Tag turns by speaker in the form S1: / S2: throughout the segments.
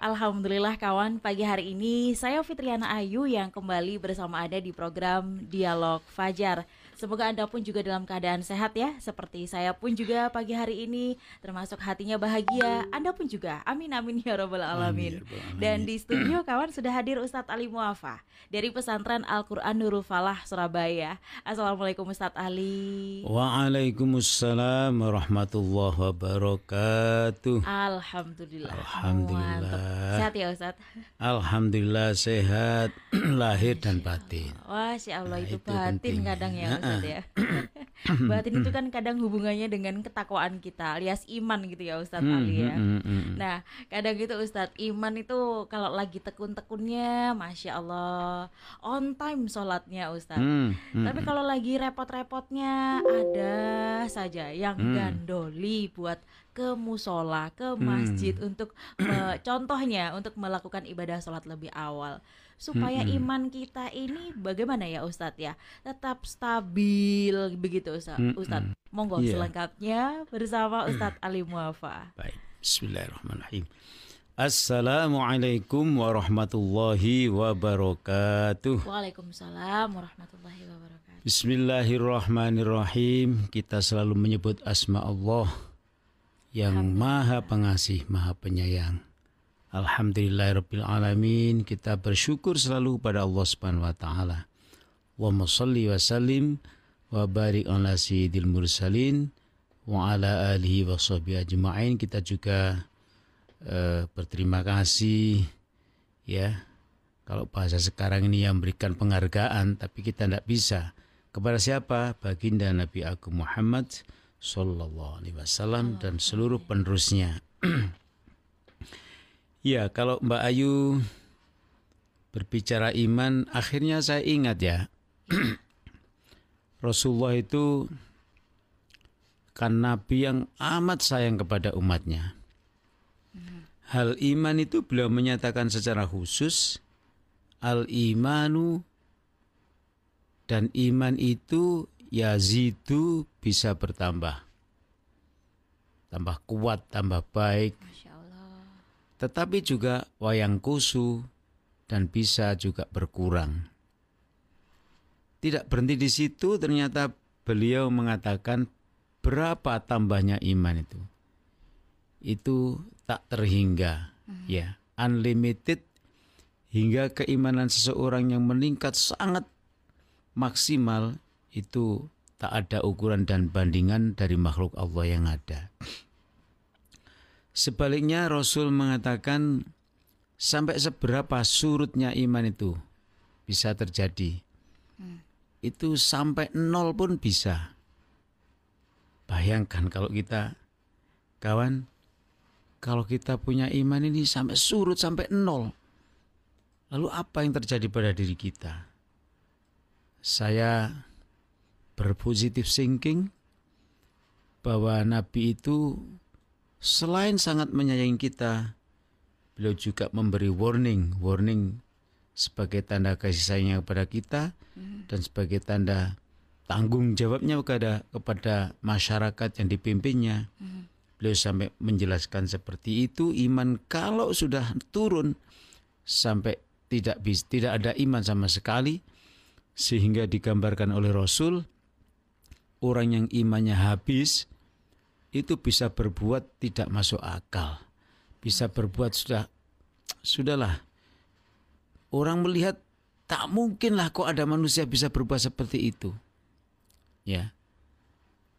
S1: Alhamdulillah kawan pagi hari ini saya Fitriana Ayu yang kembali bersama Anda di program Dialog Fajar Semoga Anda pun juga dalam keadaan sehat ya, seperti saya pun juga pagi hari ini, termasuk hatinya bahagia. Anda pun juga. Amin amin ya robbal alamin. Ya Dan di studio kawan sudah hadir Ustadz Ali Muafa dari pesantren Al-Qur'an Nurul Falah Surabaya. Assalamualaikum Ustadz Ali.
S2: Waalaikumsalam warahmatullahi wabarakatuh.
S1: Alhamdulillah.
S2: Alhamdulillah.
S1: Mantap. Sehat ya Ustadz?
S2: Alhamdulillah sehat lahir dan batin.
S1: Wah, Allah nah, itu, itu batin penting. kadang ya Ustadz ya. Batin itu kan kadang hubungannya dengan ketakwaan kita alias iman gitu ya Ustadz mm, Ali ya. Mm, mm, nah kadang gitu Ustadz iman itu kalau lagi tekun-tekunnya Masya Allah on time sholatnya Ustadz. Mm, mm, Tapi kalau lagi repot-repotnya ada saja yang gandoli buat ke musola, ke masjid hmm. untuk me, contohnya untuk melakukan ibadah sholat lebih awal supaya hmm. iman kita ini bagaimana ya Ustadz ya tetap stabil begitu Ustadz. Hmm. Ustadz, monggo yeah. selengkapnya bersama Ustadz Ali Muafa.
S2: Baik, Bismillahirrahmanirrahim. Assalamualaikum warahmatullahi wabarakatuh.
S1: Waalaikumsalam warahmatullahi wabarakatuh.
S2: Bismillahirrahmanirrahim. Kita selalu menyebut asma Allah yang Maha Pengasih, Maha Penyayang. Alhamdulillahirabbil Kita bersyukur selalu pada Allah Subhanahu wa taala. Wa salli wa sallim wa barik ala sayyidil mursalin wa ala alihi wa sahbihi ajma'in. Kita juga uh, berterima kasih ya. Kalau bahasa sekarang ini yang memberikan penghargaan tapi kita tidak bisa kepada siapa? Baginda Nabi Agung Muhammad sallallahu alaihi wasallam dan seluruh penerusnya. Ya, kalau Mbak Ayu berbicara iman, akhirnya saya ingat ya, Rasulullah itu kan Nabi yang amat sayang kepada umatnya. Hal iman itu beliau menyatakan secara khusus, al imanu dan iman itu yazidu bisa bertambah. Tambah kuat, tambah baik. Tetapi juga wayang kusu dan bisa juga berkurang. Tidak berhenti di situ, ternyata beliau mengatakan berapa tambahnya iman itu. Itu tak terhingga, hmm. ya, unlimited hingga keimanan seseorang yang meningkat sangat maksimal itu tak ada ukuran dan bandingan dari makhluk Allah yang ada. Sebaliknya Rasul mengatakan sampai seberapa surutnya iman itu bisa terjadi. Hmm. Itu sampai nol pun bisa. Bayangkan kalau kita kawan kalau kita punya iman ini sampai surut sampai nol. Lalu apa yang terjadi pada diri kita? Saya berpositif thinking bahwa Nabi itu selain sangat menyayangi kita, beliau juga memberi warning, warning sebagai tanda kasih sayangnya kepada kita hmm. dan sebagai tanda tanggung jawabnya kepada kepada masyarakat yang dipimpinnya. Hmm. Beliau sampai menjelaskan seperti itu iman kalau sudah turun sampai tidak tidak ada iman sama sekali sehingga digambarkan oleh Rasul orang yang imannya habis itu bisa berbuat tidak masuk akal. Bisa berbuat sudah sudahlah. Orang melihat tak mungkinlah kok ada manusia bisa berbuat seperti itu. Ya.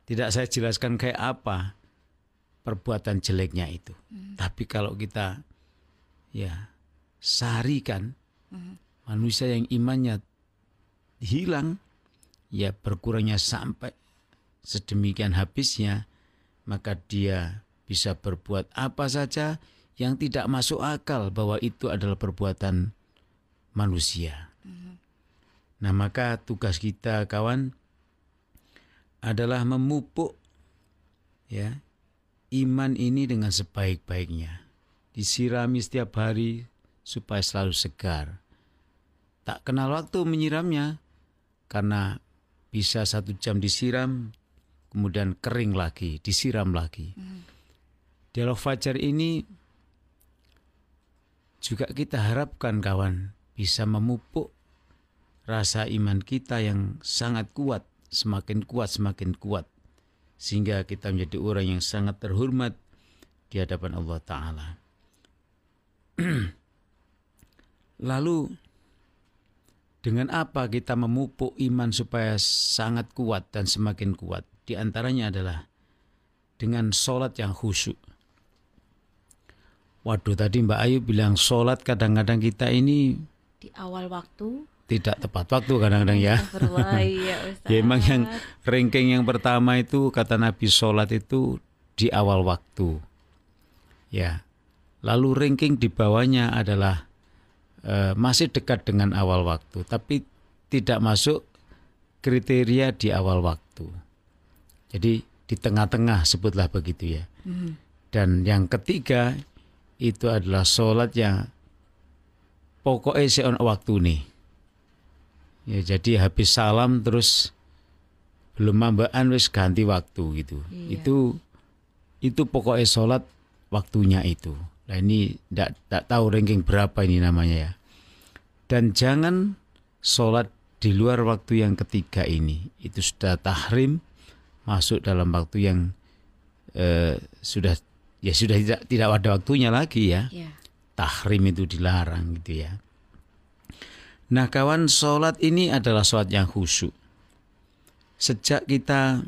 S2: Tidak saya jelaskan kayak apa perbuatan jeleknya itu. Hmm. Tapi kalau kita ya sarikan hmm. manusia yang imannya hilang ya berkurangnya sampai sedemikian habisnya maka dia bisa berbuat apa saja yang tidak masuk akal bahwa itu adalah perbuatan manusia. Mm-hmm. Nah, maka tugas kita kawan adalah memupuk ya iman ini dengan sebaik-baiknya. disirami setiap hari supaya selalu segar. Tak kenal waktu menyiramnya karena bisa satu jam disiram, kemudian kering lagi, disiram lagi. Hmm. Dialog fajar ini juga kita harapkan kawan bisa memupuk rasa iman kita yang sangat kuat, semakin kuat, semakin kuat. Sehingga kita menjadi orang yang sangat terhormat di hadapan Allah Ta'ala. Lalu dengan apa kita memupuk iman supaya sangat kuat dan semakin kuat? Di antaranya adalah dengan sholat yang khusyuk. Waduh tadi Mbak Ayu bilang sholat kadang-kadang kita ini
S1: di awal waktu
S2: tidak tepat waktu kadang-kadang ya.
S1: ya,
S2: ya emang yang ranking yang pertama itu kata Nabi sholat itu di awal waktu. Ya. Lalu ranking di bawahnya adalah e, masih dekat dengan awal waktu, tapi tidak masuk kriteria di awal waktu. Jadi di tengah-tengah sebutlah begitu ya. Hmm. Dan yang ketiga itu adalah sholat yang pokoknya seon waktu nih. Ya jadi habis salam terus belum mambaan wis ganti waktu gitu. Iya. Itu itu pokoknya sholat waktunya itu. Nah ini tidak tahu ranking berapa ini namanya ya. Dan jangan sholat di luar waktu yang ketiga ini. Itu sudah tahrim masuk dalam waktu yang eh, sudah ya sudah tidak tidak ada waktunya lagi ya. Yeah. Tahrim itu dilarang gitu ya. Nah kawan sholat ini adalah sholat yang khusyuk. Sejak kita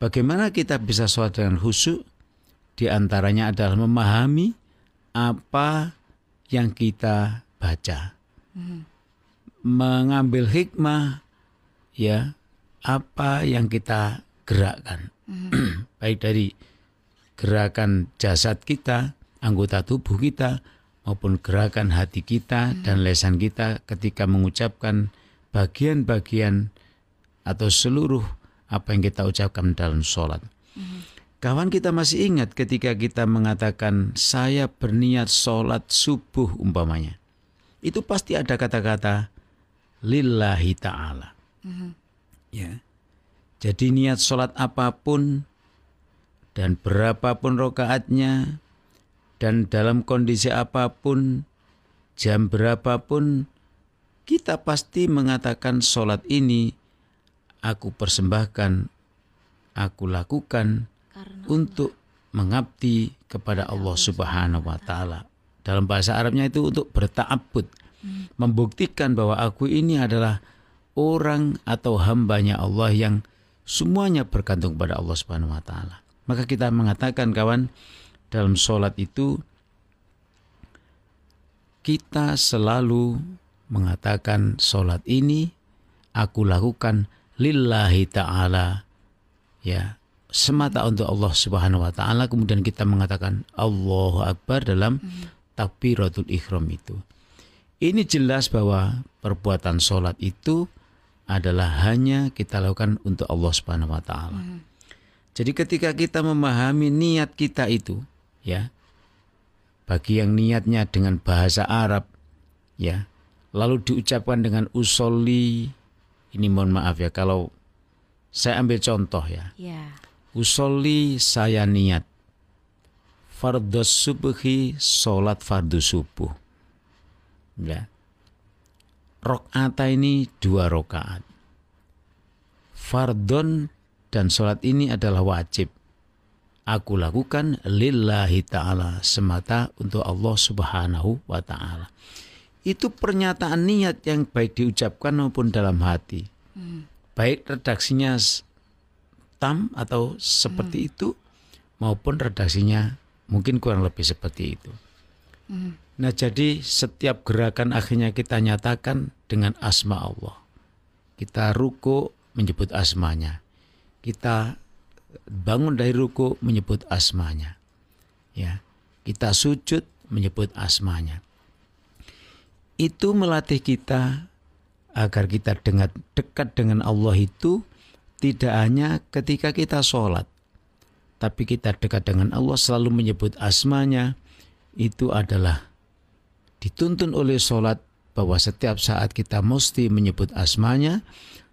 S2: bagaimana kita bisa sholat dengan khusyuk? Di antaranya adalah memahami apa yang kita baca. Hmm. Mengambil hikmah ya apa yang kita gerakkan. Hmm. Baik dari gerakan jasad kita, anggota tubuh kita maupun gerakan hati kita hmm. dan lesan kita ketika mengucapkan bagian-bagian atau seluruh apa yang kita ucapkan dalam sholat. Hmm. Kawan kita masih ingat ketika kita mengatakan saya berniat sholat subuh umpamanya. Itu pasti ada kata-kata lillahi ta'ala. Hmm. Ya. Jadi niat sholat apa pun dan berapapun rokaatnya dan dalam kondisi apa pun, jam berapapun, kita pasti mengatakan sholat ini aku persembahkan, aku lakukan Karena untuk mengabdi kepada Allah Subhanahu wa taala. Dalam bahasa Arabnya itu untuk berta'abbud, hmm. membuktikan bahwa aku ini adalah orang atau hambanya Allah yang semuanya bergantung pada Allah Subhanahu wa taala. Maka kita mengatakan kawan, dalam sholat itu kita selalu mengatakan sholat ini aku lakukan lillahi ta'ala ya semata untuk Allah Subhanahu wa taala kemudian kita mengatakan Allahu akbar dalam takbiratul ihram itu. Ini jelas bahwa perbuatan sholat itu adalah hanya kita lakukan untuk Allah Subhanahu wa taala. Jadi ketika kita memahami niat kita itu ya. Bagi yang niatnya dengan bahasa Arab ya, lalu diucapkan dengan usoli ini mohon maaf ya kalau saya ambil contoh ya. ya. Usoli saya niat fardhu subhi salat fardu subuh. Ya. Rokata ini dua rokaat. Fardon dan sholat ini adalah wajib aku lakukan lillahi ta'ala semata untuk Allah subhanahu wa ta'ala. Itu pernyataan niat yang baik diucapkan maupun dalam hati. Hmm. Baik redaksinya tam atau seperti hmm. itu maupun redaksinya mungkin kurang lebih seperti itu. Hmm. Nah jadi setiap gerakan akhirnya kita nyatakan dengan asma Allah. Kita ruku menyebut asmanya. Kita bangun dari ruku menyebut asmanya. Ya, kita sujud menyebut asmanya. Itu melatih kita agar kita dengan dekat dengan Allah itu tidak hanya ketika kita sholat, tapi kita dekat dengan Allah selalu menyebut asmanya itu adalah dituntun oleh sholat bahwa setiap saat kita mesti menyebut asmanya,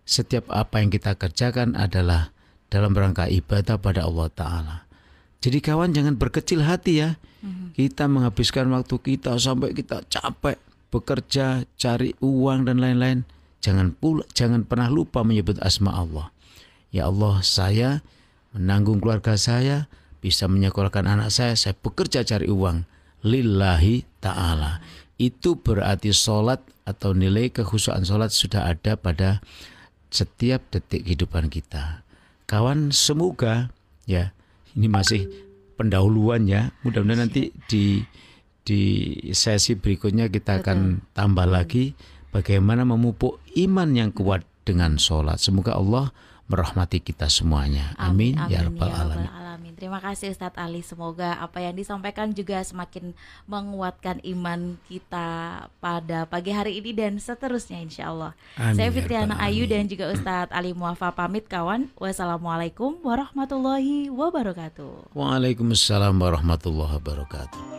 S2: setiap apa yang kita kerjakan adalah dalam rangka ibadah pada Allah Ta'ala. Jadi kawan jangan berkecil hati ya. Mhm. Kita menghabiskan waktu kita sampai kita capek bekerja, cari uang dan lain-lain. Jangan pula jangan pernah lupa menyebut asma Allah. Ya Allah, saya menanggung keluarga saya, bisa menyekolahkan anak saya, saya bekerja cari uang lillahi ta'ala. Itu berarti sholat atau nilai kekhusuan sholat sudah ada pada setiap detik kehidupan kita. Kawan semoga ya ini masih pendahuluan ya. Mudah-mudahan nanti di di sesi berikutnya kita akan tambah lagi bagaimana memupuk iman yang kuat dengan sholat. Semoga Allah merahmati kita semuanya. Amin, amin, ya, ya rabbal alamin.
S3: Terima kasih Ustadz Ali. Semoga apa yang disampaikan juga semakin menguatkan iman kita pada pagi hari ini dan seterusnya insya Allah. Amin, Saya ya Fitriana Ayu dan juga Ustadz Ali Muafa pamit kawan. Wassalamualaikum warahmatullahi wabarakatuh.
S2: Waalaikumsalam warahmatullahi wabarakatuh.